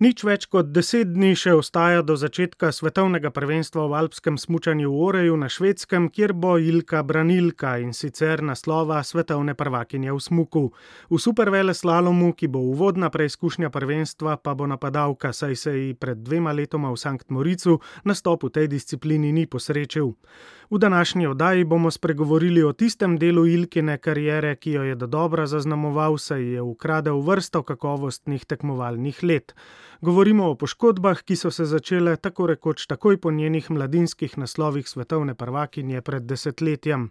Nič več kot deset dni še ostaja do začetka svetovnega prvenstva v alpskem smučanju v Oreju na švedskem, kjer bo Ilka branilka in sicer naslova svetovne prvakinje v smuku. V supervele slalomu, ki bo uvodna preizkušnja prvenstva, pa bo napadalka, saj se ji pred dvema letoma v Sankt Moricu nastop v tej disciplini ni posrečil. V današnji oddaji bomo spregovorili o tistem delu Ilkine kariere, ki jo je do dobra zaznamoval, saj je ukradel vrsto kakovostnih tekmovalnih let. Govorimo o poškodbah, ki so se začele tako rekoč takoj po njenih mladinskih naslovih svetovne prvakinje pred desetletjem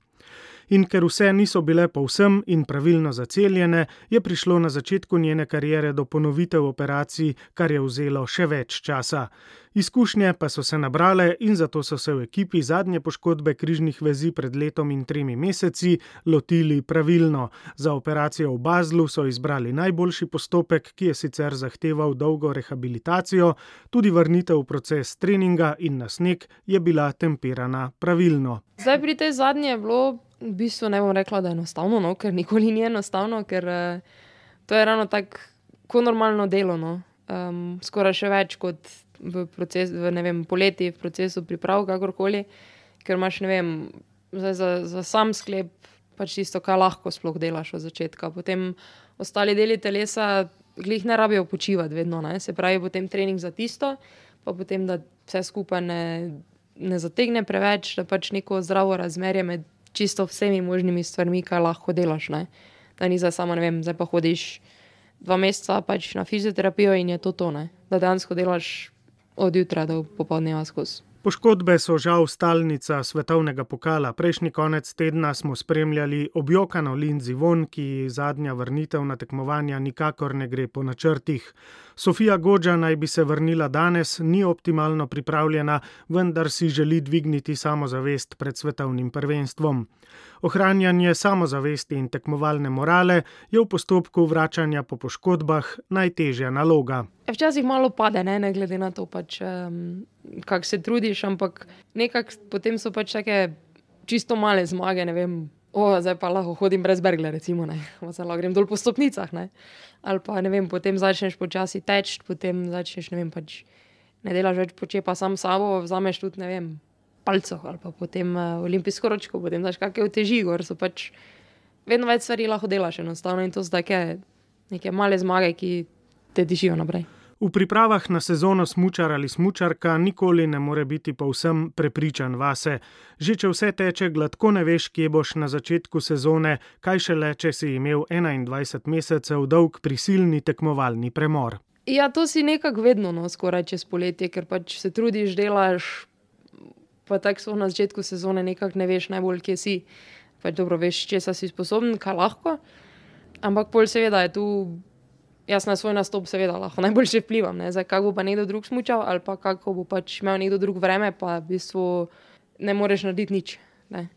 in ker vse niso bile povsem in pravilno zaceljene, je prišlo na začetku njene kariere do ponovitev operacij, kar je vzelo še več časa. Izkušnje pa so se nabrale in zato so se v ekipi zadnje poškodbe križnih vezi pred letom in tremi meseci lotili pravilno. Za operacijo v Bazlu so izbrali najboljši postopek, ki je sicer zahteval dolgo rehabilitacijo, tudi vrnitev v proces treninga in na sneg je bila tempirana pravilno. Zdaj pri tej zadnji je bilo v bistvu ne bom rekla, da je enostavno, no, ker nikoli ni enostavno, ker to je ravno tako kot normalno delo. No. Um, skoraj še več kot v procesu, v vem, poleti, v procesu priprav, kakorkoli, ker imaš, vem, za, za, za sam sklep pač tisto, kar lahko sploh delaš od začetka. Potem ostali deli telesa, glih ne rabijo počivati vedno, ne. se pravi, potem trening za tisto, pa potem da vse skupaj ne, ne zategne preveč, da pač neko zdravo razmerje med čisto vsemi možnimi stvarmi, kaj lahko delaš. Ne? Da ni za samo, ne vem, zdaj pa hodiš dva meseca pač na fizioterapijo in je to to, ne? da dejansko delaš od jutra do popoldneva skozi. Poškodbe so žal stalnica svetovnega pokala. Prejšnji konec tedna smo spremljali objokano Lindsay Von, ki zadnja vrnitev na tekmovanja nikakor ne gre po načrtih. Sofija Gođa naj bi se vrnila danes, ni optimalno pripravljena, vendar si želi dvigniti samozavest pred svetovnim prvenstvom. Ohranjanje samozavesti in tekmovalne morale je v postopku vračanja po poškodbah najtežja naloga. Ja, včasih malo pade, ne, ne glede na to, pač, um, kako se trudiš, ampak nekako potem so pač take čisto male zmage. O, zdaj pa lahko hodim brez bergle, recimo, ne, zelo grem dol po stopnicah. Ne. Ali pa ne vem, potem začneš počasi teči, potem začneš ne vem, pač ne delaš več počepa sam sabo, vzameš tudi ne vem, palco ali pa potem uh, olimpijsko ročko, potem daš kakšne teži, gor so pač vedno več stvari lahko delaš enostavno in to zdaj neke male zmage, ki te držijo naprej. V pripravah na sezono smočar ali smočarka nikoli ne more biti povsem prepričan vase. Že če vse teče gladko, ne veš, kje boš na začetku sezone, kaj šele, če si imel 21 mesecev dolg prisilni tekmovalni premor. Ja, to si nekako vedno, no, skoraj čez poletje, ker pač se trudiš, delaš, pa tako so na začetku sezone nekako ne veš najbolj, kje si. Pač dobro veš, če si sposoben, kaj lahko. Ampak pol seveda je tu jaz na svoj nastop, seveda, lahko najboljše vplivam. Zdaj, kako bo pa nekdo drug smučal, ali pa kako bo pač imel nekdo drug vreme, pa v bistvu ne moreš narediti nič. Ne.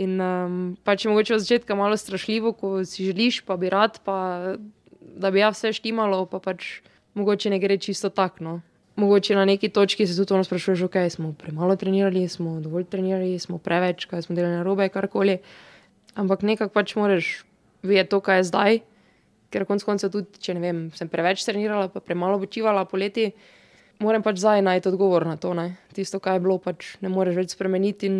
In um, pač je mogoče od začetka malo strašljivo, ko si želiš, pa bi rad, pa da bi ja vse štimalo, pa pač mogoče ne gre čisto tako. No. Mogoče na neki točki se tudi ono sprašuješ, ok, smo premalo trenirali, smo dovolj trenirali, smo preveč, kaj smo delali na robe, karkoli. Ampak nekako pač moraš vedeti to, kaj je zdaj ker konec koncev tudi, če ne vem, sem preveč trenirala, pa premalo počivala poleti, moram pač zdaj najti odgovor na to. Ne. Tisto, kaj je bilo, pač ne moreš več spremeniti in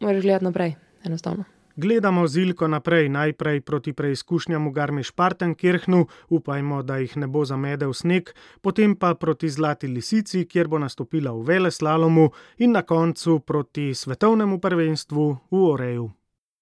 moraš gledati naprej, enostavno. Gledamo zilko naprej, najprej proti preizkušnjam v Garmiš-Partenkirchnu, upajmo, da jih ne bo zamedel sneg, potem pa proti Zlati lisici, kjer bo nastopila v Veleslalomu in na koncu proti svetovnemu prvenstvu v Oreju.